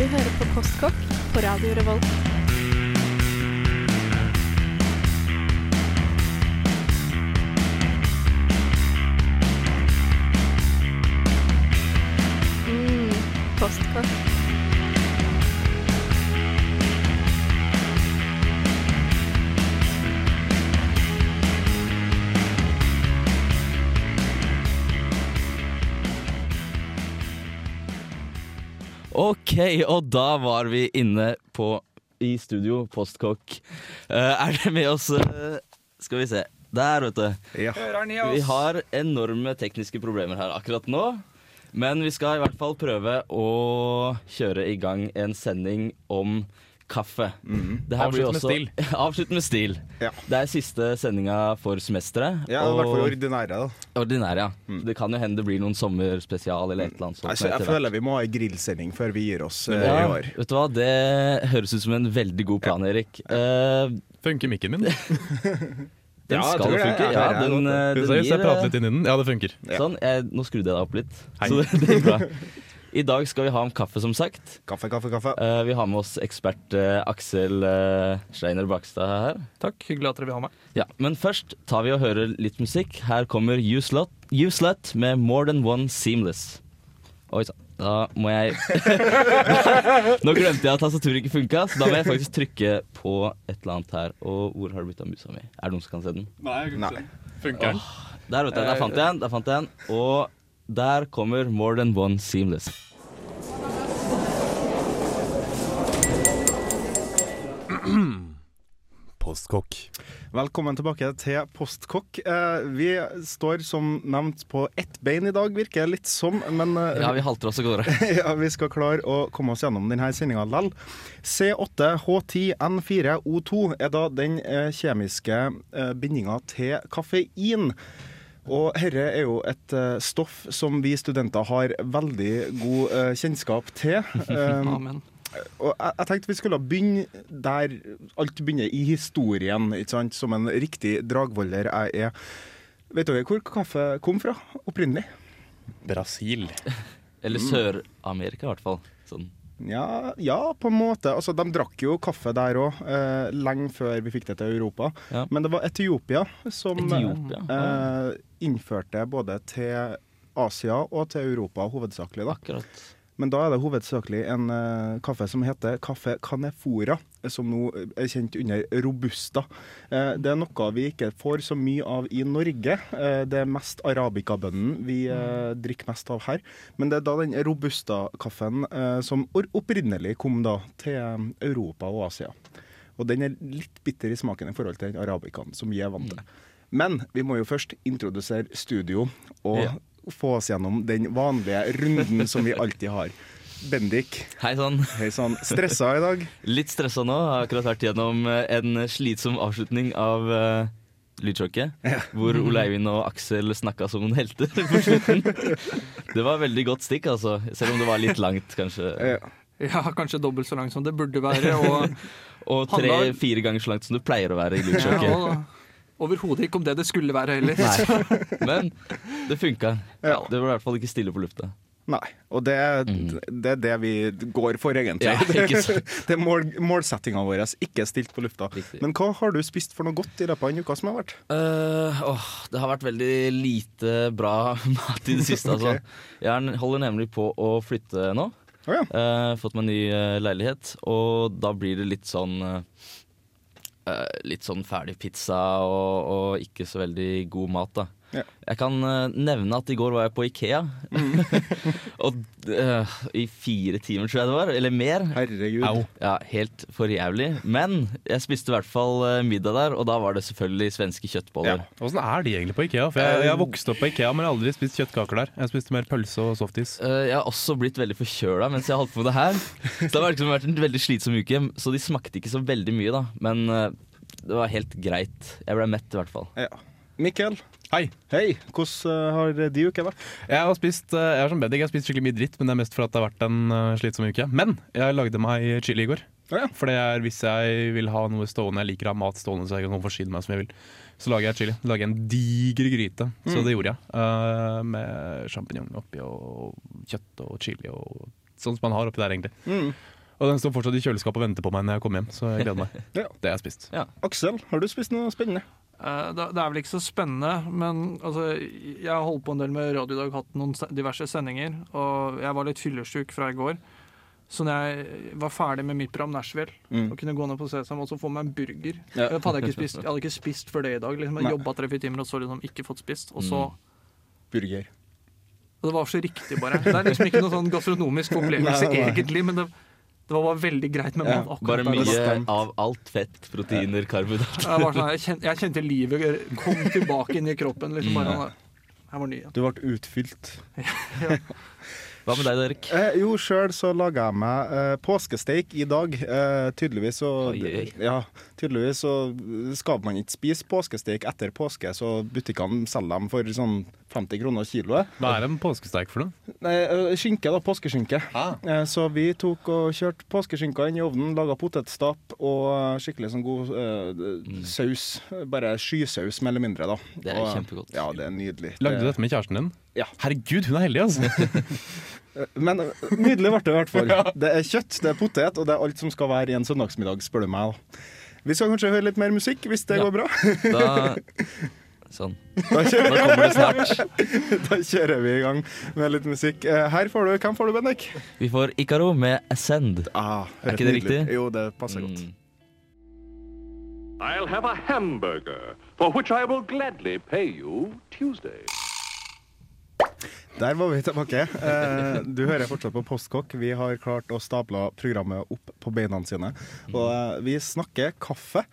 Du hører på Postkokk på Radio Revolt. Mm, postkokk. Og da var vi inne på i studio, Postkokk. Uh, er dere med oss? uh, skal vi se. Der, vet du. Ja. Vi har enorme tekniske problemer her akkurat nå. Men vi skal i hvert fall prøve å kjøre i gang en sending om kaffe. Mm. Avslutt med også- Avslutt med stil. Ja. Det er siste sendinga for semesteret. Ja, i hvert fall ordinære, da. ordinære, ja. Det kan jo hende det blir noen sommerspesial eller et eller annet sånt. Altså, jeg føler vi må ha en grillsending før vi gir oss ja, i år. vet du hva, Det høres ut som en veldig god plan, Erik. Uh, Funker mikken min? den Ja, skal det. funke. Ja, den, den, eh, den gir, jeg prater eh, litt inn i den. Ja, det funker. Ja. Sånn, jeg, Nå skrudde jeg deg opp litt. Hei. Så det, det gikk bra. I dag skal vi ha om kaffe, som sagt. Kaffe, kaffe, kaffe. Eh, vi har med oss ekspert eh, Aksel uh, Steiner Bakstad her. Takk, hyggelig at dere vil ha meg. Ja, Men først tar vi og hører litt musikk. Her kommer You Slut, you Slut med More Than One Seamless. Oi sann. Da må jeg Nå glemte jeg at tastaturet ikke funka, så da må jeg faktisk trykke på et eller annet her. Og hvor har du blitt av musa mi? Er det noen som kan se den? Nei. Funker den? Der, vet du. Der fant jeg en. Der fant jeg en. Og der kommer More Than One Seamless. Postkokk. Velkommen tilbake til Postkokk. Eh, vi står som nevnt på ett bein i dag, virker det litt som. Men eh, Ja, vi halter oss av gårde. ja, vi skal klare å komme oss gjennom denne sendinga lell. C8H10N4O2 er da den eh, kjemiske eh, bindinga til kaffein. Og herre er jo et eh, stoff som vi studenter har veldig god eh, kjennskap til. Um, Amen. og jeg, jeg tenkte vi skulle begynne der alt begynner, i historien, ikke sant? som en riktig dragvoller jeg er. Vet dere hvor kaffe kom fra opprinnelig? Brasil. Eller Sør-Amerika, i hvert fall. Sånn. Ja, ja, på en måte. Altså, de drakk jo kaffe der òg, eh, lenge før vi fikk det til Europa. Ja. Men det var Etiopia som Etiopia, eh, innførte både til Asia og til Europa hovedsakelig. da. Akkurat. Men da er det hovedsakelig en uh, kaffe som heter kaffe canefora, som nå er kjent under robusta. Uh, det er noe vi ikke får så mye av i Norge. Uh, det er mest arabicabønnen vi eh, drikker mest av her. Men det er da den robusta-kaffen eh, som opprinnelig kom da til eh, Europa og Asia. Og den er litt bitter i smaken i forhold til den arabicaen som vi er vant til. Men vi må jo først introdusere studio og Ja. Få oss gjennom den vanlige runden som vi alltid har. Bendik, Hei sann. hei sann. Stressa i dag? Litt stressa nå. Har akkurat vært gjennom eh, en slitsom avslutning av uh, Lydsjokket. Hvor Ole Eivind og Aksel snakka som noen helter på slutten. Det var veldig godt stikk, altså. Selv om det var litt langt, kanskje. Ja. Ja, kanskje dobbelt så langt som det burde være. Og, Og tre-fire ganger så langt som det pleier å være i ja, Lydsjokket. og overhodet ikke om det det skulle være heller. Nei. Men det funka. Ja. Det var i hvert fall ikke stille på lufta. Nei. Og det, det er det vi går for, egentlig. Mm. Ja, det er mål, målsettinga vår. Ikke stilt på lufta. Riktig. Men hva har du spist for noe godt i løpet av en uke som har vært? Uh, åh, det har vært veldig lite bra mat i det siste, altså. Jeg holder nemlig på å flytte nå. Oh, ja. uh, fått meg ny uh, leilighet, og da blir det litt sånn Litt sånn ferdig pizza og, og ikke så veldig god mat, da. Ja. Jeg kan eh, nevne at i går var jeg på Ikea. og uh, i fire timer, tror jeg det var. Eller mer. Herregud. Au. Ja, Helt for jævlig. Men jeg spiste i hvert fall eh, middag der, og da var det selvfølgelig svenske kjøttboller. Åssen er de egentlig på Ikea? For jeg, jeg har vokst opp på Ikea, men har aldri spist kjøttkaker der. Jeg spiste mer pølse og softis. Uh, jeg har også blitt veldig forkjøla mens jeg har holdt på med det her. Så det har liksom vært en veldig slitsom uke, så de smakte ikke så veldig mye, da. Men uh, det var helt greit. Jeg ble mett, i hvert fall. Ja. Mikkel, Hei! hei. Hvordan eh, har de uka vært? Jeg har spist eh, jeg er som Bendik, jeg har spist skikkelig mye dritt, men det er mest for at det har vært en eh, slitsom uke. Men jeg lagde meg chili i går. Ja, ja. For det er hvis jeg vil ha noe stående, jeg liker å ha mat stående så jeg kan forsyne meg som jeg vil, så lager jeg chili. Lager en diger gryte. Så det gjorde jeg. med sjampinjong oppi og kjøtt og chili og sånn som man har oppi der, egentlig. Mm. Og den står fortsatt i kjøleskapet og venter på meg når jeg kommer hjem, så jeg gleder meg. Ja. Det har jeg spist. Aksel, har du spist noe spennende? Eh, Det er vel ikke så spennende, men altså, jeg har holdt på en del med radio i dag, hatt noen diverse sendinger, og jeg var litt fyllesyk fra i går. Så når jeg var ferdig med mitt program Nashville Mm. og kunne gå ned på Sesam og så få meg en burger Ja. jeg, hadde ikke spist, jeg hadde ikke spist før det i dag. Liksom. Jeg jobba tre-fire timer og så liksom ikke fått spist. Og så Mm. Burger. og Det var så riktig, bare. Det er liksom ikke noe sånn gastronomisk opplevelse egentlig, men det, det var bare veldig greit med mat. akkurat Bare der. mye av alt fett, proteiner, karbohydrater. Jeg, var sånn, jeg, kjente, jeg kjente livet kom tilbake inn i kroppen. Liksom bare, Mm. Jeg var ny igjen. Du ble utfylt. Hva med deg, Derek? Eh, jo, sjøl så laga jeg meg eh, påskesteik i dag. Eh, tydeligvis så Oi, oi. Ja, tydeligvis så skal man ikke spise påskesteik etter påske, så butikkene selger dem for sånn 50 kroner kiloet. Hva er en påskesteik for noe? Nei, eh, skinke, da. Påskeskinke. Ah. Eh, Så vi tok og kjørte påskeskinka inn i ovnen, laga potetstapp og skikkelig sånn god eh, saus. Bare skysaus, mer eller mindre, da. Mm. Det er Og, kjempegodt. Ja, det er nydelig. Lagde du dette med kjæresten din? Ja. Herregud, hun er heldig, altså! Men eh, nydelig ble det i hvert fall. Det er kjøtt, det er potet, og det er alt som skal være i en søndagsmiddag, spør du meg. da. Vi skal kanskje høre litt mer musikk, hvis det Ja. går bra. Da Sånn. Da Nå kjører, kommer det snart. da kjører vi i gang med litt musikk. Eh, Her får du, Hvem får du, Bendik? Vi får Ikaro med Ascend. Ah, Er ikke det nydelig. riktig? Jo, det passer godt. Mm. I'll have a hamburger, for which I will gladly pay you Tuesday. Der var vi tilbake. Eh, Du hører fortsatt på Postkokk. Vi har klart å stable programmet opp på beina sine. Og eh, vi snakker kaffe.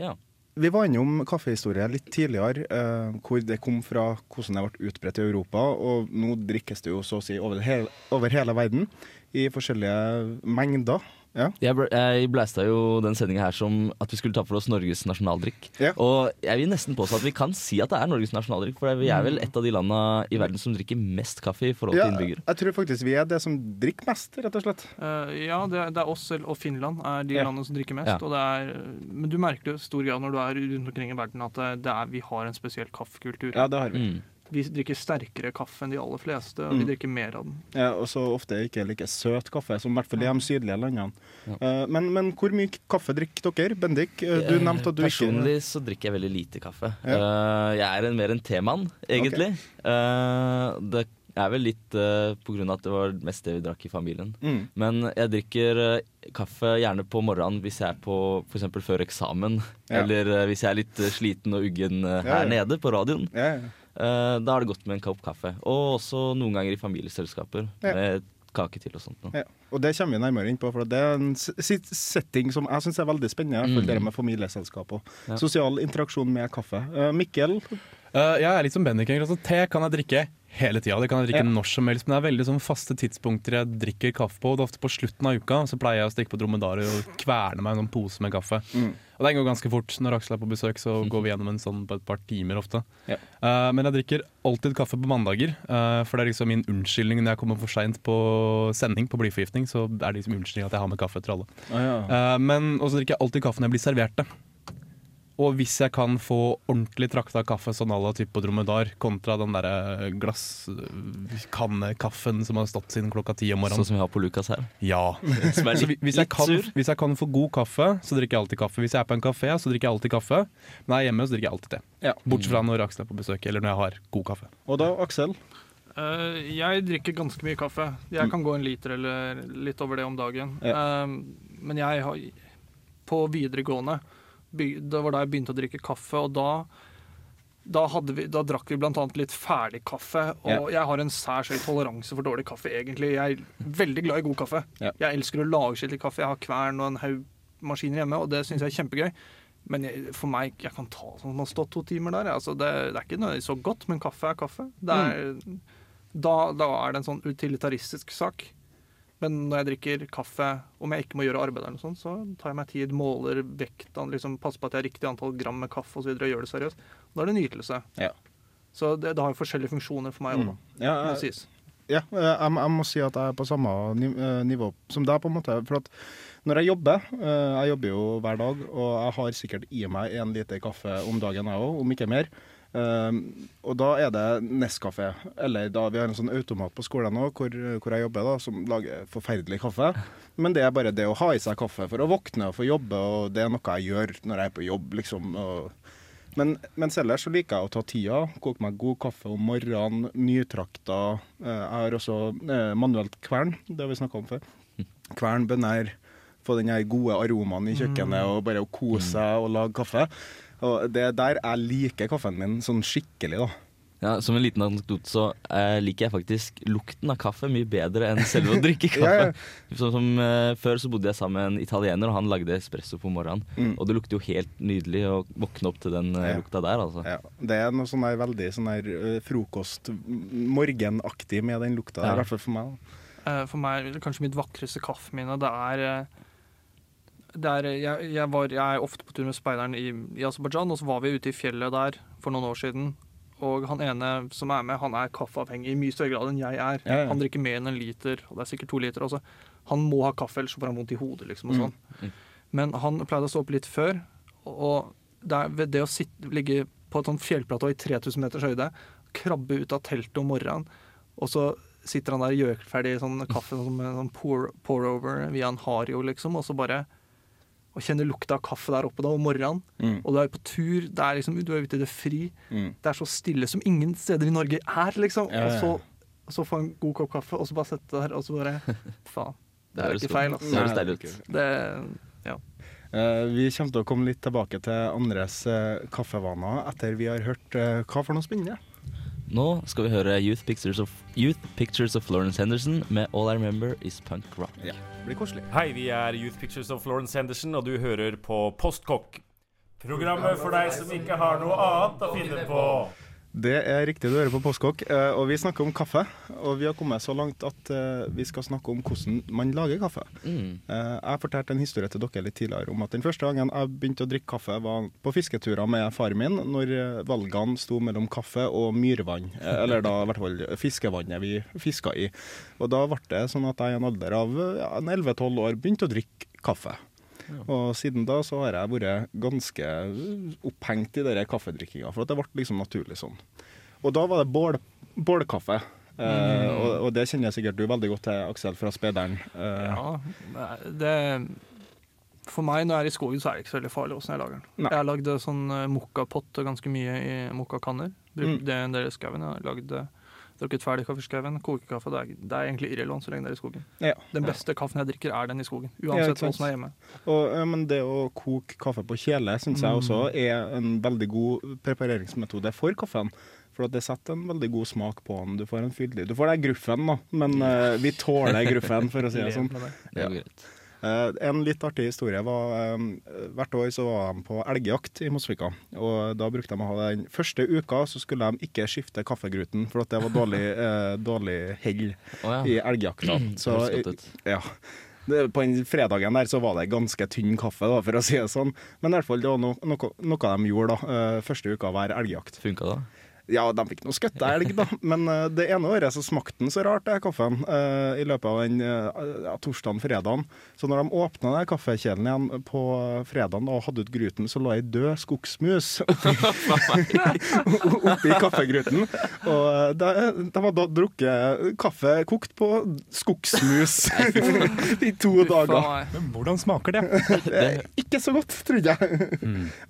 Ja. Vi var innom kaffehistorie litt tidligere, eh, hvor det kom fra hvordan det ble utbredt i Europa. Og nå drikkes det jo så å si over hele, over hele verden i forskjellige mengder. Ja. Jeg, bl jeg blæsta jo den sendinga her som at vi skulle ta for oss Norges nasjonaldrikk. Ja. Og jeg vil nesten påstå at vi kan si at det er Norges nasjonaldrikk, for vi er vel et av de landa i verden som drikker mest kaffe i forhold Ja, til innbyggere. jeg tror faktisk vi er det som drikker mest, rett og slett. Uh, ja, det, er- det er oss selv og Finland er de Ja. landene som drikker mest. Ja. Og det er, men du merker det i stor grad når du er rundt omkring i verden at det, det er, vi har en spesiell kaffekultur. Ja, det har vi. Mm. Vi drikker sterkere kaffe enn de aller fleste, og Mm. vi drikker mer av den. Ja, og så ofte ikke like søt kaffe, som i hvert fall i de sydlige landene. Ja. Eh, men, men hvor mye kaffe drikker dere? Bendik, eh, du nevnte at du ikke Personlig så drikker jeg veldig lite kaffe. Ja. Eh, jeg er en, mer en temann, egentlig. Eh, det er vel litt uh, av at det var mest det vi drakk i familien. Mm. Men jeg drikker eh, kaffe gjerne på morgenen hvis jeg er på f.eks. før eksamen. Ja. Eller eh, hvis jeg er litt eh, sliten og uggen her Ja, ja. nede på radioen. Eh, da er det godt med en kopp kaffe. Og også noen ganger i familieselskaper. Ja. Med kake til og sånt. Ja, og det kommer vi nærmere inn på, for det er en setting som jeg syns er veldig spennende. Mm. dere Det med familieselskap og Ja. sosial interaksjon med kaffe. Eh, Mikkel, Uh, jeg er litt som Bendik. Altså, te kan jeg drikke hele tida. Det kan jeg drikke Ja. når som helst, men det er veldig sånn faste tidspunkter jeg drikker kaffe på. og Det er ofte på slutten av uka så pleier jeg å stikke på dromedarer og kverne meg en sånn pose med kaffe. Mm. Og det går ganske fort. Når Aksel er på besøk, så går vi gjennom en sånn på et par timer ofte. Ja. Uh, men jeg drikker alltid kaffe på mandager, uh, for det er liksom min unnskyldning når jeg kommer for seint på sending på blyforgiftning. Så er det liksom unnskyldning at jeg har med kaffe til alle. Uh, men også drikker jeg alltid kaffe når jeg blir servert det. Og hvis jeg kan få ordentlig trakta kaffe sånn à la type på dromedar, kontra den derre glasskannekaffen som har stått siden klokka ti om Sånn morgenen. som vi har på Lukas her. Ja. Som er litt, hvis, hvis, jeg litt kan, sur. hvis jeg kan få god kaffe, så drikker jeg alltid kaffe. Hvis jeg er på en kafé, så drikker jeg alltid kaffe. Men når jeg er hjemme, så drikker jeg alltid det. Ja. Bortsett fra når Aksel er på besøk, eller når jeg har god kaffe. Og da, Aksel. Uh, jeg drikker ganske mye kaffe. Jeg kan gå en liter eller litt over det om dagen. Eh, men jeg har På videregående Det var da jeg begynte å drikke kaffe, og da da, vi, da drakk vi bl.a. litt ferdigkaffe. Og jeg har en særs høy toleranse for dårlig kaffe, egentlig. Jeg er veldig glad i god kaffe. Yeah. Jeg elsker å lage skikkelig kaffe. Jeg har kvern og en haug maskiner hjemme, og det syns jeg er kjempegøy. Men jeg, for meg, jeg kan ta sånn som har stått to timer der. Altså det, det er ikke nødvendigvis så godt, men kaffe er kaffe. Det er, da, da er det en sånn utilitaristisk sak. Men når jeg drikker kaffe, om jeg ikke må gjøre arbeid, eller noe sånt, så tar jeg meg tid, måler vekta, liksom passer på at jeg har riktig antall gram med kaffe osv. og gjør det seriøst. Da er det nytelse. Ja. Så det, det har jo forskjellige funksjoner for meg òg, Mm. Ja, må eh, sies. Ja, jeg, jeg må si at jeg er på samme eh, nivå som deg, på en måte. For at når jeg jobber, eh, jeg jobber jo hver dag, og jeg har sikkert i meg en liter kaffe om dagen, jeg òg, om ikke mer. Um, og da er det Nescafé, eller da vi har en sånn automat på skolen nå, hvor, hvor jeg jobber, da, som lager forferdelig kaffe. Men det er bare det å ha i seg kaffe for å våkne og få jobbe, og det er noe jeg gjør når jeg er på jobb, liksom. Og, men mens ellers så liker jeg å ta tida, koke meg god kaffe om morgenen, nytrakta. Eh, Jeg har også eh, manuelt kvern, det har vi snakka om før. Kvern, bønner, få den gode aromaen i kjøkkenet og bare å kose seg og lage kaffe. Og det er der jeg liker kaffen min sånn skikkelig, da. Ja, som en liten anekdote så eh, liker jeg faktisk lukten av kaffe mye bedre enn selve å drikke kaffe. Ja, ja. Sånn som eh, Før så bodde jeg sammen med en italiener, og han lagde espresso på morgenen. Mm. Og det lukter jo helt nydelig å våkne opp til den eh, lukta der, altså. Ja, det er noe sånn der veldig sånn der frokost, m- morgenaktig med den lukta der, i hvert fall for meg. da. Eh, For meg kanskje mitt vakreste kaffeminne. Det er, eh, det er jeg, jeg, var, jeg er ofte på tur med speideren i, i Aserbajdsjan, og så var vi ute i fjellet der for noen år siden. Og han ene som er med, han er kaffeavhengig i mye større grad enn jeg er. Ja, ja. Han drikker mer enn en liter, og det er sikkert to liter også. Han må ha kaffe, ellers får han vondt i hodet, liksom. og Mm. sånn. Men han pleide å stå opp litt før, og det, ved det å sitte, ligge på et sånt fjellplatå i 3000 meters høyde, krabbe ut av teltet om morgenen, og så sitter han der gjøkferdig i sånn kaffe sånn sånn pour, pour over via en Hario, liksom, og så bare og kjenner lukta av kaffe der oppe da om morgenen. Mm. Og du er på tur, det er liksom, du er ute i det fri. Mm. Det er så stille som ingen steder i Norge er, liksom. Ja, ja. Og så, og så få en god kopp kaffe, og så bare sette deg der, og så bare Faen. Det er høres ikke feil, altså. Det høres deilig det ut. Det, Eh, vi kommer til å komme litt tilbake til andres uh, kaffevaner etter vi har hørt uh, hva for noe spennende. Nå skal vi høre Youth Pictures of, Youth Pictures of Florence Henderson med All I Remember Is Punk Rock. Ja, det blir koselig. Hei, vi er Youth Pictures of Florence Henderson, og du hører på Postkokk. Programmet for deg som ikke har noe annet å finne på. Det er riktig, du hører på Postkokk, eh, og vi snakker om kaffe. Og vi har kommet så langt at eh, vi skal snakke om hvordan man lager kaffe. Mm. Eh, Jeg fortalte en historie til dere litt tidligere om at den første gangen jeg begynte å drikke kaffe, var på fisketurer med faren min, når valgene sto mellom kaffe og myrvann. Eller da i hvert fall fiskevannet vi fiska i. Og da ble det sånn at jeg i en alder av ja, 11-12 år begynte å drikke kaffe. Og siden da så har jeg vært ganske eh, opphengt i den kaffedrikkinga, for at det ble liksom naturlig sånn. Og da var det bål, bålkaffe. Eh, og, og det kjenner jeg sikkert du veldig godt til, Aksel, fra Spederen. Eh, ja, det For meg når jeg er i skogen, så er det ikke så veldig farlig åssen jeg lager den. Nei. Jeg har lagd sånn eh, mokkapott og ganske mye i mokkakanner. Brukt Mm. det en del i skauen. Jeg har lagd eh, drukket ferdig kaffeskauen, Kokekaffe det er, det er egentlig irrelevant så lenge det er i skogen. Ja. Den beste kaffen jeg drikker, er den i skogen. Uansett ja, hva som er hjemme. Og, ja, men det å koke kaffe på kjele syns jeg også er en veldig god prepareringsmetode for kaffen. For at det setter en veldig god smak på den. Du får en fyldig Du får deg gruffen, da, men uh, vi tåler gruffen, for å si det sånn. Det. Er greit. Eh, en litt artig historie var Hvert år så var de på elgjakt i Mosvika. Og da brukte de å ha den første uka så skulle de ikke skifte kaffegruten, for at det var dårlig, eh, dårlig hell i ja. elgjakta. Så ja. På den fredagen der så var det ganske tynn kaffe, da, for å si det sånn. Men i hvert fall det var no, noe, noe de gjorde da, eh, første uka hver elgjakt. Funka det? Ja, de fikk noe skøtte elg, da. Men uh, det ene året så smakte den så rart, det kaffen, uh, i løpet av den uh, ja, torsdagen-fredagen. Så når de åpna den kaffekjelen igjen på fredagen og hadde ut gruten, så lå ei død skogsmus oppi, oppi kaffegruten. Og de, de hadde drukket kaffe kokt på skogsmus i to dager. Men hvordan smaker det? Ikke så godt, trodde jeg.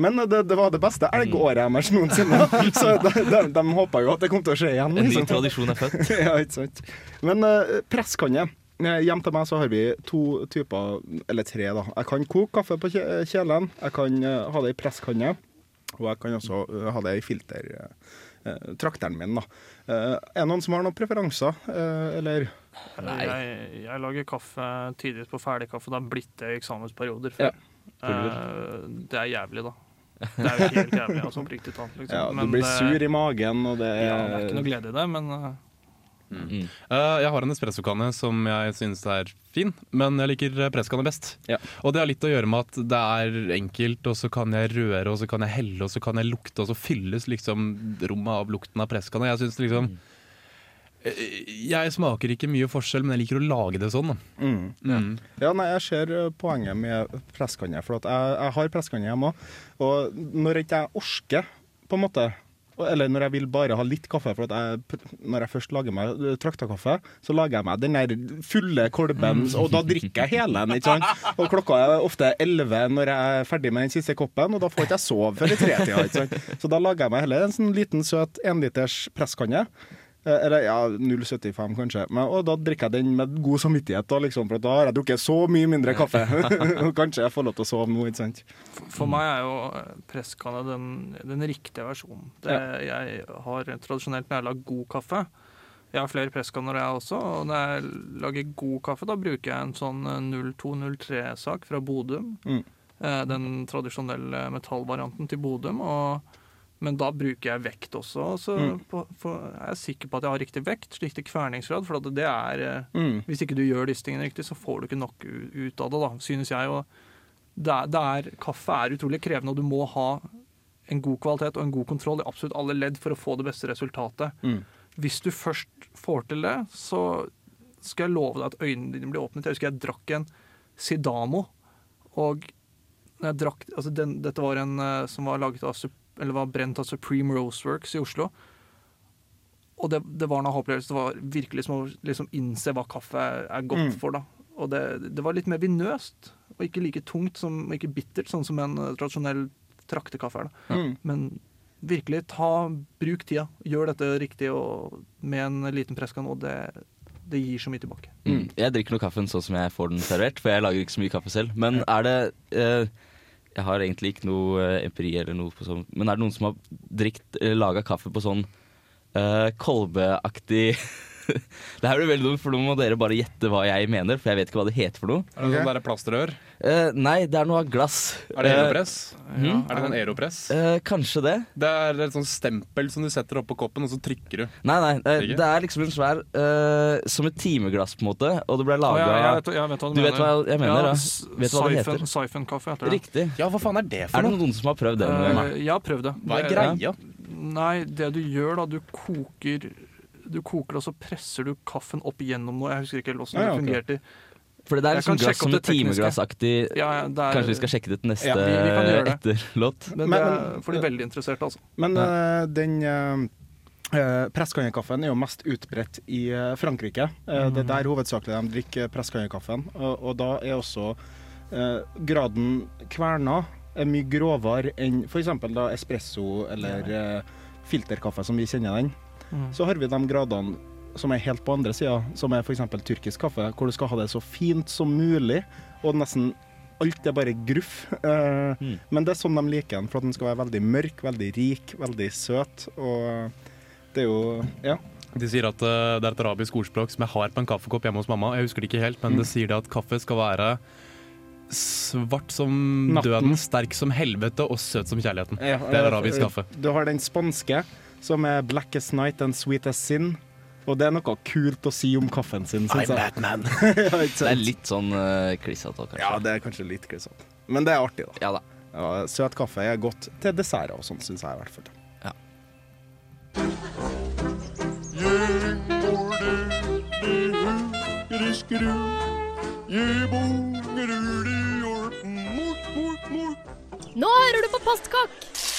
Men det, det var det beste elgåret deres noensinne. Så de, de, de håpa jo at det kom til å skje igjen. En ny liksom. tradisjon er født. ja, ikke sant. Men uh, presskanne. jeg. Hjem til meg så har vi to typer, eller tre, da. Jeg kan koke kaffe på kjelen. Jeg kan uh, ha det i presskanne. Og jeg kan også uh, ha det i filter. eh, trakteren min, da. Eh, er det noen som har noen preferanser, eh, eller? Nei. Jeg, jeg lager kaffe tidligst på ferdigkaffe. Det har blitt det i eksamensperioder Ja. Eh, det er jævlig, da. Det er jo helt jævlig, altså, oppriktig talt. Liksom. Ja, du Men blir sur i magen, og det er Ja, det er ikke noe glede i det, men eh, Mm. Uh, jeg har en espressokanne som jeg syns er fin, men jeg liker eh, presskanne best. Ja. Og det har litt å gjøre med at det er enkelt, og så kan jeg røre, og så kan jeg helle, og så kan jeg lukte, og så fylles liksom rommet av lukten av presskanne. Jeg synes liksom Eh, Jeg smaker ikke mye forskjell, men jeg liker å lage det sånn. Mm. Mm. Ja, nei, jeg ser eh, poenget med presskanne, for jeg, jeg har presskanne hjemme òg. Og når ikke jeg orsker, på en måte, eller når jeg vil bare ha litt kaffe. For at jeg, når jeg først lager meg eh, traktakaffe, så lager jeg meg den der fulle kolben, og da drikker jeg hele den. ikke sant? Og klokka er ofte elleve når jeg er ferdig med den siste koppen, og da får ikke jeg sove før i tretida. ikke sant? Så da lager jeg meg heller en sånn liten, søt enliters presskanne. Eh, Eller ja, 0,75 kanskje. Men, og da drikker jeg den med god samvittighet, da, liksom, for da har jeg drukket så mye mindre kaffe. Kanskje jeg får lov til å sove nå, ikke sant. For meg er jo presskanne den, den riktige versjonen. Det, Jeg har tradisjonelt når jeg lager god kaffe Jeg har flere presskanner jeg også, og når jeg lager god kaffe, da bruker jeg en sånn 0203-sak fra Bodum. Mm. Eh, Den tradisjonelle metallvarianten til Bodum. Og, men da bruker jeg vekt også. Så Mm. på, jeg er sikker på at jeg har riktig vekt, riktig kverningsgrad. For det er eh, Mm. Hvis ikke du gjør disse tingene riktig, så får du ikke nok ut av det, da, synes jeg. Det er, det er, kaffe er utrolig krevende, og du må ha en god kvalitet og en god kontroll i absolutt alle ledd for å få det beste resultatet. Mm. Hvis du først får til det, så skal jeg love deg at øynene dine blir åpnet. Jeg husker jeg drakk en Sidamo, og jeg drakk, altså den, dette var en eh, som var, laget av, eller var brent av Supreme Roseworks i Oslo. Og det, det var en aha-opplevelse. Det var virkelig som å liksom innse hva kaffe er, godt Mm. for. da. Og det, det var litt mer vinøst, og ikke like tungt som, og ikke bittert, sånn som en eh, tradisjonell traktekaffe er. da. Mm. Men virkelig, ta, bruk tida. Gjør dette riktig og med en liten presskanne, og det, det gir så mye tilbake. Mm. Jeg drikker nå kaffen sånn som jeg får den servert, for jeg lager ikke så mye kaffe selv. Men er det eh, Jeg har egentlig ikke noe eh, empiri eller noe på sånn, men er det noen som har drikt, eller laga kaffe på sånn uh, kolbeaktig Det her blir veldig dumt, for nå må dere bare gjette hva jeg mener, for jeg vet ikke hva det heter for noe. Er det sånn der plastrør? Eh, nei, det er noe av glass. Er det aeropress? aeropress? mhm. Er det sånn aeropress? Uh, kanskje det. Det er et sånt stempel som du setter oppå koppen, og så trykker du. Nei, nei. eh, det er liksom en svær eh, Som et timeglass, på en måte, og det ble laga jeg, vet, jeg vet hva du, Du vet hva jeg mener, ja, da? Vet du hva det heter? Siphon-kaffe heter det. Riktig. Ja, hva faen er det Er det noen som har prøvd det? Eh, jeg har prøvd det. Hva er greia? Nei, det du gjør da, du koker du koker og så presser du kaffen opp gjennom noe. Jeg husker ikke helt hvordan Ja, ja, det fungerte. For det er liksom glass et timeglassaktig Ja, ja, er, Kanskje vi skal sjekke det til neste Ja, vi- vi kan det. etter? Men Men- det men- er for de veldig interesserte, altså. Men uh, den uh, presskannekaffen er jo mest utbredt i eh, Frankrike. Eh, Det er der hovedsakelig de drikker presskannekaffen. Og, og da er også eh, graden kverna er mye grovere enn f.eks. da espresso eller eh, filterkaffe, som vi kjenner den. Så har vi de gradene som er helt på andre sida, som er f.eks. tyrkisk kaffe, hvor du skal ha det så fint som mulig, og nesten alt er bare gruff. Eh, Mm. Men det er sånn de liker den, for at den skal være veldig mørk, veldig rik, veldig søt. Og det er jo Ja. De sier at eh, det er et arabisk ordspråk som jeg har på en kaffekopp hjemme hos mamma. Jeg husker det ikke helt, men det sier det at kaffe skal være svart som Natten. døden, sterk som helvete og søt som kjærligheten. Ja, Det er arabisk kaffe. Du har den spanske, som er 'black as night and sweet as sin'. Og det er noe kult å si om kaffen sin, syns jeg. Batman. ja, Det er litt sånn uh, klissete, kanskje. ja, det er kanskje litt klissete. Men det er artig, da. Ja da. Ja, søt kaffe er godt til desserter og sånn, syns jeg i hvert fall. Nå hører du på Postkokk!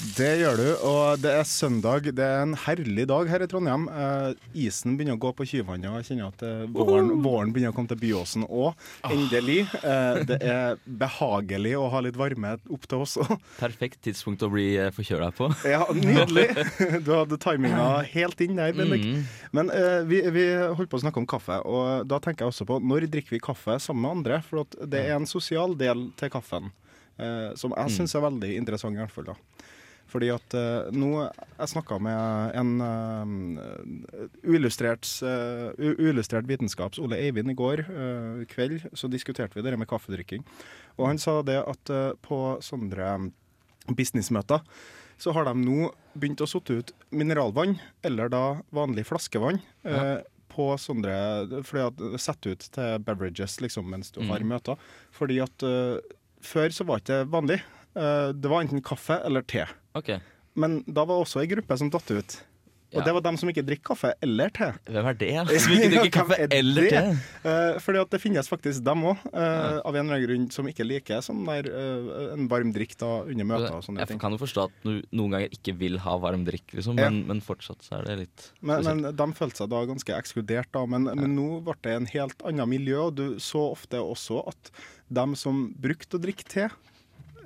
Det gjør du, og det er søndag. Det er en herlig dag her i Trondheim. Eh, isen begynner å gå på Kyvannet, og jeg kjenner at eh, våren, våren begynner å komme til Byåsen òg. Endelig. Eh, det er behagelig å ha litt varme opp til oss òg. Perfekt tidspunkt å bli uh, forkjøla på. Ja, nydelig! Du hadde timinga helt inn der, Bendik. Mm. Men eh, vi, vi holdt på å snakke om kaffe, og da tenker jeg også på når drikker vi kaffe sammen med andre? For det er en sosial del til kaffen eh, som jeg syns er veldig interessant, i hvert fall. da. Fordi at uh, nå Jeg snakka med en uh, uillustrert, uh, uillustrert vitenskaps Ole Eivind i går kveld, så diskuterte vi det med kaffedrikking. Og han sa det at på sånne businessmøter så har de nå begynt å sotte ut mineralvann, eller da vanlig flaskevann, eh, på sånne fordi at Sett ut til beverages liksom, mens du har møter. Fordi at uh, før så var det ikke vanlig. Uh, det var enten kaffe eller te. Ok. Men da var også ei gruppe som datt ut. Og Ja. det var dem som ikke drikker kaffe eller te. Hvem er det? Som ikke drikker kaffe er eller te? Eh, fordi at det finnes faktisk dem òg, av en eller annen grunn, som ikke liker sånn der, uh, en varm drikk da under møter og sånne Jeg ting. kan jo forstå at du noen ganger ikke vil ha varm drikk, liksom, Ja. men, men fortsatt så er det litt Men, men de følte seg da ganske ekskludert, da. Men, men nå ble det en helt annet miljø, og du så ofte også at dem som brukte å drikke te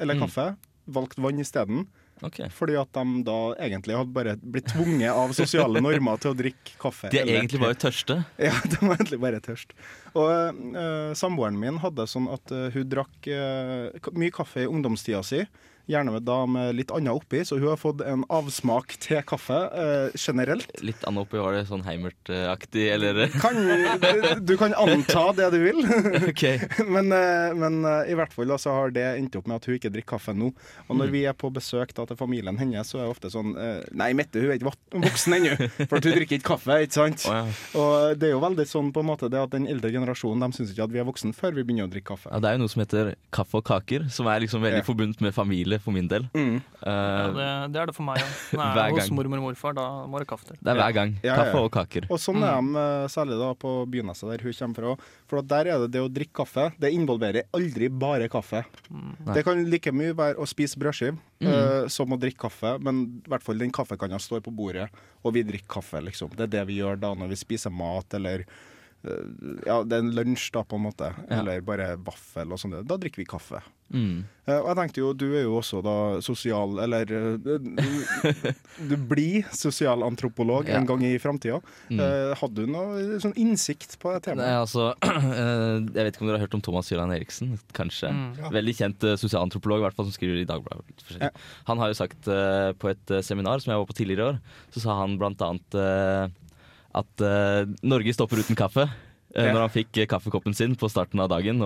eller Mm. kaffe, valgte vann isteden. Ok. Fordi at de da egentlig hadde bare blitt tvunget av sosiale normer til å drikke kaffe. De er egentlig bare tørste. Ja, de var egentlig bare tørst. Og uh, samboeren min hadde sånn at uh, hun drakk uh, mye kaffe i ungdomstida si. Gjerne med, da med litt annet oppi, så hun har fått en avsmak til kaffe eh, generelt. Litt annet oppi, var det sånn Heimert-aktig, eller? Kan, du kan anta det du vil, Okay. men, eh, men eh, i hvert fall da, så har det endt opp med at hun ikke drikker kaffe nå. Og når Mm. vi er på besøk da, til familien hennes, så er det ofte sånn eh, Nei, Mette hun er ikke voksen ennå, for hun drikker ikke kaffe, ikke sant? Oh, ja. Og det er jo veldig sånn på en måte det at den eldre generasjonen de syns ikke at vi er voksen før vi begynner å drikke kaffe. Ja, det er jo noe som heter kaffe og kaker, som er liksom veldig Ja. forbundet med familie for min del. Mm. Uh, Ja, det, det er det for meg òg. Hos mormor og morfar, da må det kaffe til. det er hver gang. Ja, ja, ja. Kaffe og kaker. Og sånn er de eh, særlig da på Byneset, der hun kommer fra. For der er det det å drikke kaffe. Det involverer aldri bare kaffe. Mm. Det kan like mye være å spise brødskive eh, som å drikke kaffe, men i hvert fall den kaffekanna står på bordet, og vi drikker kaffe, liksom. Det er det vi gjør da når vi spiser mat, eller eh, ja, det er en lunsj, da, på en måte. Ja. Eller bare vaffel og sånn. Da drikker vi kaffe. Mm. Uh, og jeg tenkte jo, du er jo også da sosial Eller uh, du, blir sosialantropolog Ja. en gang i framtida. Mm. Uh, hadde du noe sånn innsikt på det Nei, altså eh, Jeg vet ikke om dere har hørt om Thomas Jørgen Eriksen? Kanskje. Mm. Ja. Veldig kjent uh, sosialantropolog, i hvert fall som skriver i Dagbladet. Han har jo sagt eh, på et eh, seminar som jeg var på tidligere i år, så sa han blant annet eh, at uh, Norge stopper uten kaffe. eh, Ja. Når han fikk eh, kaffekoppen sin på starten av dagen.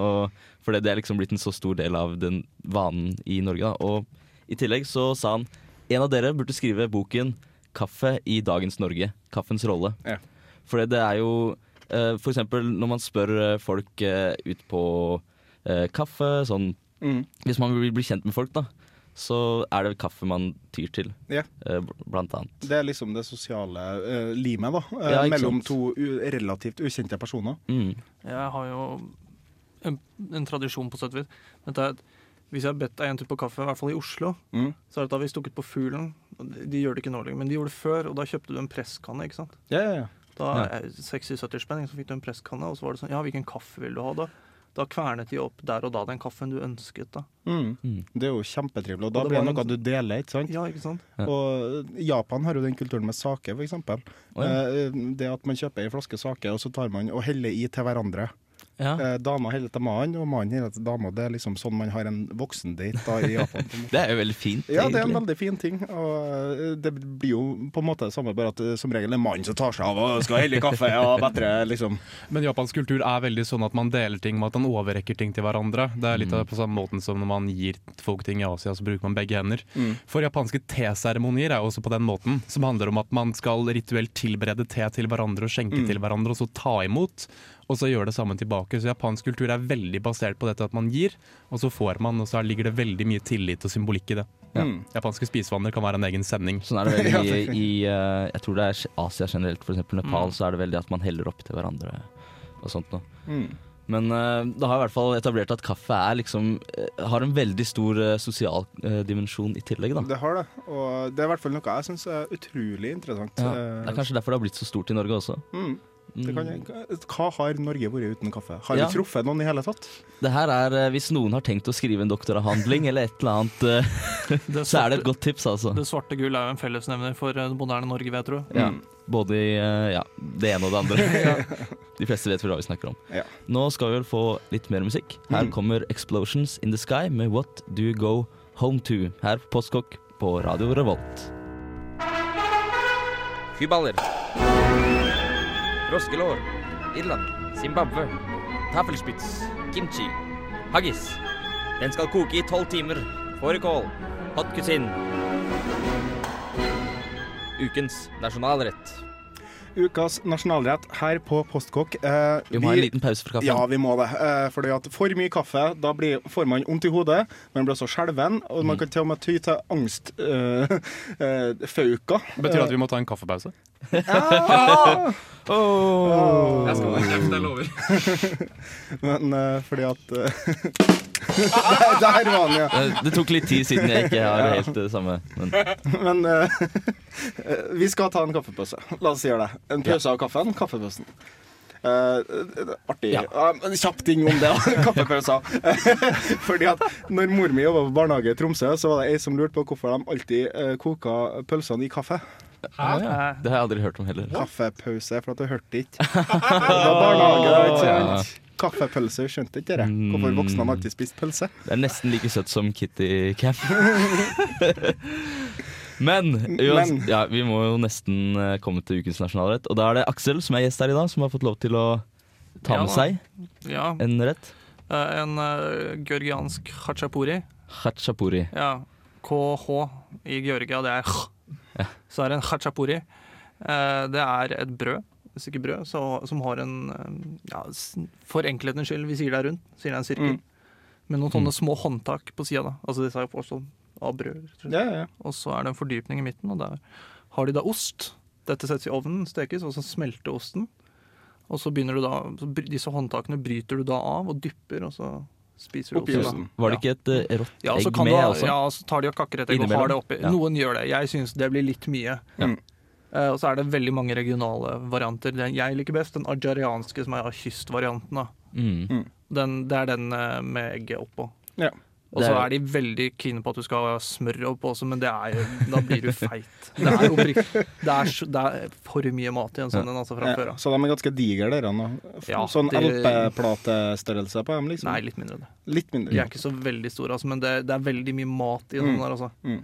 Fordi det er liksom blitt en så stor del av den vanen i Norge. Da. Og i tillegg så sa han en av dere burde skrive boken 'Kaffe i dagens Norge'. Kaffens rolle. Ja. For det er jo For eksempel når man spør folk ut på kaffe, sånn Mm. Hvis man vil bli kjent med folk, da, så er det kaffe man tyr til. Ja. eh, blant annet. Det er liksom det sosiale uh, limet da, eh, Ja, mellom sant. to u relativt ukjente personer. Mm. Jeg har jo en, en tradisjon, på sett og vis. Dette er at hvis jeg har bedt deg en tur på kaffe, i hvert fall i Oslo, Mm. så er det da vi stukket på Fuglen. De, de gjør det ikke nå lenger, men de gjorde det før, og da kjøpte du en presskanne. ikke sant? Ja, ja, ja. Da Ja. er 60-70 spenn, så fikk du en presskanne, og så var det sånn Ja, hvilken kaffe vil du ha, da? Da kvernet de opp der og da den kaffen du ønsket, da. Mm. Mm. Det er jo kjempetrivelig, og da Og det blir det noe en- du deler, ikke sant? Ja, ikke sant? Ja. Og Japan har jo den kulturen med sake, for eksempel. Ja. Eh, Det at man kjøper ei flaske sake, og så tar man og heller i til hverandre. Ja. Eh, Dama holder til mannen, og mannen holder til dama. Det er liksom sånn man har en voksendate da i Japan. Det er jo veldig fint. Ja, det er en egentlig. veldig fin ting. Og eh, det blir jo på en måte det samme, bare at eh, som regel er mannen som tar seg av og skal helle kaffe og bedre, liksom. Men japansk kultur er veldig sånn at man deler ting med at man overrekker ting til hverandre. Det er litt mm. på samme måten som når man gir folk ting i Asia, så bruker man begge hender. Mm. For japanske teseremonier er også på den måten, som handler om at man skal rituelt tilberede te til hverandre og skjenke Mm. til hverandre, og så ta imot, og så gjøre det samme tilbake. Så japansk kultur er veldig basert på dette at man gir, og så får man, og så ligger det veldig mye tillit og symbolikk i det. Ja. Japanske spisevaner kan være en egen sending. Sånn er det veldig er i uh, Jeg tror det er Asia generelt, f.eks. Nepal, Mm. så er det veldig at man heller opp til hverandre og sånt noe. Mm. Men uh, det har i hvert fall etablert at kaffe er liksom uh, har en veldig stor uh, sosial eh, dimensjon i tillegg, da. Det har det, og det er i hvert fall noe jeg syns er utrolig interessant. Ja, Eh, det er kanskje derfor det har blitt så stort i Norge også. mm. Det kan jeg, hva har Norge vært uten kaffe? Har Ja. vi truffet noen i hele tatt? Det her er, eh, Hvis noen har tenkt å skrive en doktoravhandling eller et eller annet, eh, Det så er det et godt tips, altså. det svarte gull er jo en fellesnevner for eh, moderne Norge, vil jeg tro. Ja, Mm. både i ja, det ene og det andre. De fleste vet hva vi snakker om. Ja. Nå skal vi vel få litt mer musikk. Her Mm. kommer 'Explosions In The Sky' med 'What Do You Go Home To' her på Postkokk på Radio Revolt. Fyballer. Froskelår. Irland. Zimbabwe. Tafelspitz. Kimchi. Haggis. Den skal koke i tolv timer. Fårikål. Hot cuisine. Ukens nasjonalrett. Ukas nasjonalrett her på Postkokk. Eh, Vi må ha en liten pause for kaffen. Ja, vi må det. Eh, fordi at for mye kaffe, da blir, får man vondt i hodet. Man blir også skjelven, og Mm. man kan til og med ty til angstfauka. Eh, fauka. Betyr det at vi må ta en kaffepause? Ja. Oh. Jeg skal holde kjeft, jeg lover. Men eh, fordi at eh, der, var den, ja. Det, det tok litt tid siden jeg ikke har helt det samme. Men Men eh, vi skal ta en kaffepause. La oss gjøre det. En pause av kaffen. Kaffepausen. Eh, artig. Ja. Ja, men kjapp ting om det. Kaffepauser. Fordi at når mor mi jobba på barnehage i Tromsø, så var det ei som lurte på hvorfor de alltid uh, koka pølsene i kaffe. Ja. det har jeg aldri hørt om heller. Kaffepause, for at du hørte ikke. Det var barnehage, da, ikke sant? Kaffepølse, skjønte ikke det. Hvorfor voksne har alltid spist pølse? Det er nesten like søtt som Kitty Camp. Men, Men. Ja, vi må jo nesten eh, komme til ukens nasjonalrett. Og da er det Aksel som er gjest her i dag, som har fått lov til å ta med seg Ja, en rett. eh, en uh, georgiansk hachapuri. Khachapuri. Ja, KH i Georgia, det er Ja. Så er det en hachapuri. Uh, det er et brød, stykke brød, så, som har en ja, For enkelhetens skyld, vi sier det er rundt, sier det er en sirkel. Mm. Med noen sånne små håndtak på sida. Altså disse er jo av brød. Ja, ja. Og så er det en fordypning i midten, og der har de da ost. Dette settes i ovnen, stekes, og så smelter osten. Og så begynner du da så Disse håndtakene bryter du da av og dypper, og så spiser du Oppi osten. Var det ikke et uh, rått Ja, egg kan med Da, også? ja, så tar de og kakker et egg og har det oppi. Ja. Noen gjør det. Jeg syns det blir litt mye. Ja. Eh, og så er det veldig mange regionale varianter. Den jeg liker best, den ajarianske, som er kystvarianten. da. Mm. Den, det er den uh, med egget oppå. Ja. Og så er- de veldig keen på at du skal ha smør oppå også, men det er jo, da blir du feit. Det er, det er, det er for mye mat i en sånn en altså, fra Ja, før av. så de er ganske digre, dere. nå. Ja, sånn de, LP-platestørrelse på dem, liksom? Nei, litt mindre. det. Litt mindre. De er ikke så veldig store, altså, men det, det er veldig mye mat i den Mm. der. altså. Mm.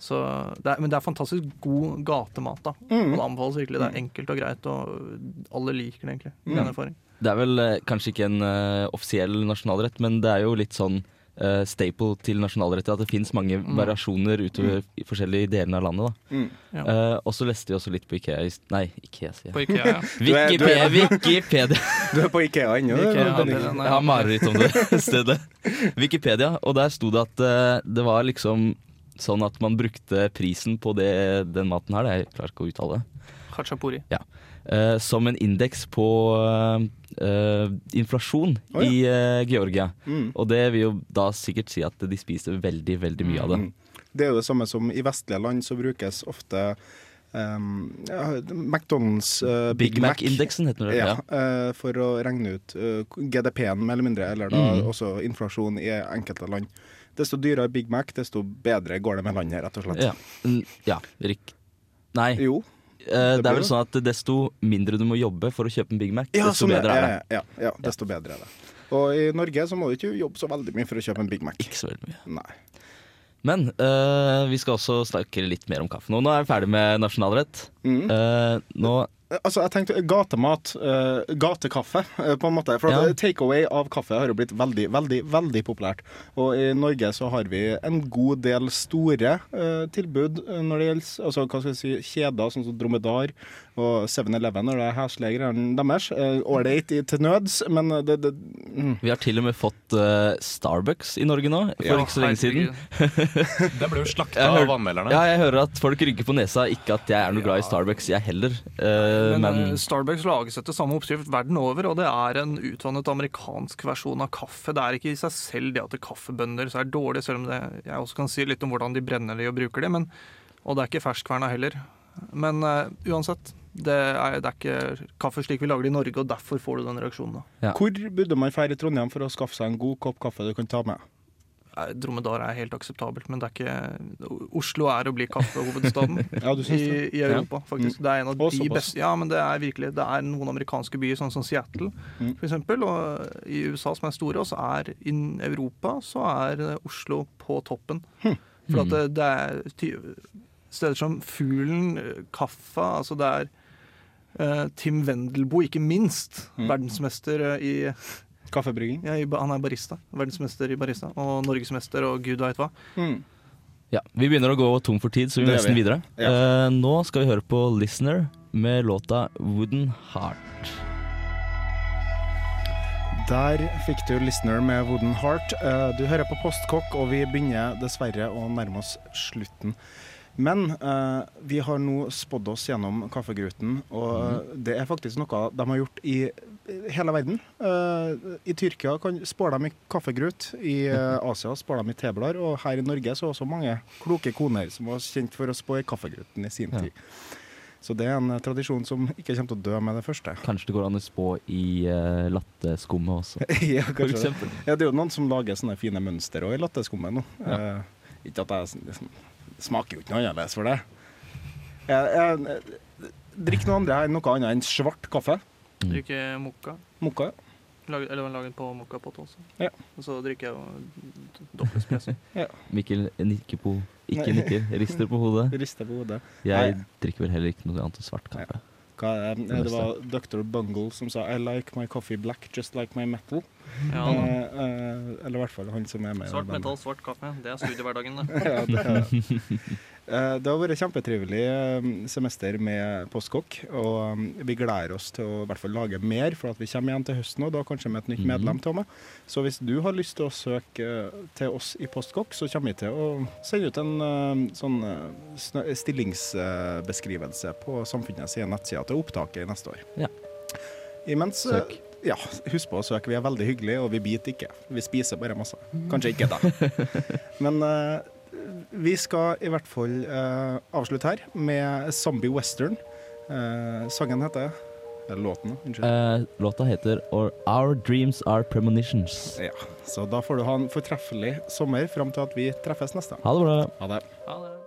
Så det er, men det er fantastisk god gatemat. da. Mm. Det anbefales virkelig. Det er enkelt og greit, og alle liker det egentlig. Mm. Erfaring. Det er vel eh, kanskje ikke en uh, offisiell nasjonalrett, men det er jo litt sånn uh, staple til nasjonalretter at det fins mange Mm. variasjoner utover i forskjellige delene av landet. da. Mm. Ja. Uh, og så leste vi også litt på Ikea Nei, Ikea, sier På jeg. Ikea, ja. Du er- Wikipedia. Wikipedia. Du er på Ikea ennå? Ikea? Jeg har mareritt om det stedet. Wikipedia, og der sto det at uh, det var liksom sånn at man brukte prisen på det, den maten her, det jeg klarer ikke å uttale det, Ja. eh, som en indeks på eh, inflasjon oh, ja. i eh, Georgia. Mm. Og det vil jo da sikkert si at de spiser veldig, veldig mye av det. Mm. Det er jo det samme som i vestlige land så brukes ofte um, ja, McDonald's uh, Big Mac-indeksen heter det. Ja, Ja. eh, for å regne ut uh, GDP-en, mer eller mindre, eller da Mm. også inflasjon i enkelte land. Desto dyrere Big Mac, desto bedre går det med landet, rett og slett. Ja. Ja. Rik. Nei, Jo. Det, det er vel sånn at desto mindre du må jobbe for å kjøpe en Big Mac, Ja, desto sånn bedre er det. Ja, ja, ja, desto bedre er det. Og i Norge så må du ikke jobbe så veldig mye for å kjøpe en Big Mac. Ikke så veldig mye. Nei. Men eh, vi skal også snakke litt mer om kaffe nå. Nå er vi ferdig med nasjonalrett. Mm. Uh, nå Altså, jeg tenkte gatemat, uh, gatekaffe, uh, på en måte. For Ja. takeaway av kaffe har jo blitt veldig, veldig, veldig populært. Og i Norge så har vi en god del store uh, tilbud når det gjelder altså, hva skal jeg si, kjeder, sånn som Dromedar og 7-Eleven, når det er heslegreiene deres. Eh, Ålreit uh, til nøds, men det, det mm. Vi har til og med fått uh, Starbucks i Norge nå, for Ja, ikke så lenge siden. Det ble jo slakta av vannmelderne. anmelderne. Ja, jeg hører at folk rygger på nesa. Ikke at jeg er noe glad i Starbucks, jeg heller. Uh, Men, men Starbucks lages etter samme oppskrift verden over, og det er en utvannet amerikansk versjon av kaffe. Det er ikke i seg selv det at det kaffebønder så er dårlige, selv om det, jeg også kan si litt om hvordan de brenner de og bruker de, men, og det er ikke ferskverna heller. Men uh, uansett, det er, det er ikke kaffe slik vi lager det i Norge, og derfor får du den reaksjonen. da. Ja. Hvor burde man dra i Trondheim for å skaffe seg en god kopp kaffe du kan ta med? Dromedar er helt akseptabelt, men det er ikke Oslo er å bli kaffehovedstaden Ja, i, i Europa, faktisk. Det er en av Å, de beste Ja, men det er virkelig Det er noen amerikanske byer, sånn som Seattle, Mm. for eksempel, og i USA som er store, og så er i Europa så er Oslo på toppen. Hm. For at det, det er ty steder som Fuglen, Kaffa, altså det er Tim Wendelboe, ikke minst, Mm. verdensmester eh, i Kaffebrygging? ja, i Han er barista. Verdensmester i barista. Og norgesmester og gud veit hva. Mm. ja, vi begynner å gå tom for tid, så vi må nesten vi. videre. Ja. Uh, nå skal vi høre på Listener med låta 'Wooden Heart'. Der fikk du listener med Wooden Heart. Uh, Du hører på Postkokk, og vi begynner dessverre å nærme oss slutten. Men eh, vi har nå spådd oss gjennom kaffegruten, og mm. det er faktisk noe de har gjort i hele verden. Eh, I Tyrkia kan, spår de i kaffegrut, i eh, Asia spår de i teblader, og her i Norge så er også mange kloke koner som var kjent for å spå i kaffegruten i sin Ja. tid. Så det er en eh, tradisjon som ikke kommer til å dø med det første. Kanskje det går an å spå i uh, latteskummet også. ja, kanskje det. Ja, det er jo noen som lager sånne fine mønster òg i latteskummet nå. Ja. Uh, ikke at jeg liksom, smaker jo ikke noe annerledes for det. Jeg, jeg, drikk noe andre her, noe annet enn svart kaffe. Mm. Drikker mokka. Mokka. Lag, eller laget på mokkapott også. Ja. Og så drikker jeg jo dobbeltespresso. Mikkel nikker på Ikke nikker, rister på hodet. Rister på hodet. Jeg Nei. drikker vel heller ikke noe annet enn svart kaffe. Hva, er det? det var Dr. Bungle som sa I like my coffee black just like my metal. Ja, Han, eh, eller i hvert fall han som er med. svart metal, svart kaffe. Det er studiehverdagen, det. ja, det, er- Eh, det har vært et kjempetrivelig eh, semester med Postkokk. Og um, vi gleder oss til å i hvert fall lage mer, for at vi kommer igjen til høsten og da kanskje med et nytt Mhm. medlem. Tome. Så hvis du har lyst til å søke eh, til oss i Postkokk, så kommer vi til å sende ut en eh, sånn eh, stillingsbeskrivelse på Samfunnet sine nettsider til opptaket neste år. Ja. Imens eh, Søk. Ja, husk på å søke. Vi er veldig hyggelige, og vi biter ikke. Vi spiser bare masse. Kanskje ikke, da. Men eh, vi skal i hvert fall eh, avslutte her med Zombie Western. Eh, sangen heter Eller låten, unnskyld. Eh, låta heter Or Our Dreams Are Premonitions. Ja, så da får du ha en fortreffelig sommer fram til at vi treffes neste gang. Ha det bra. Ha det. Ha det.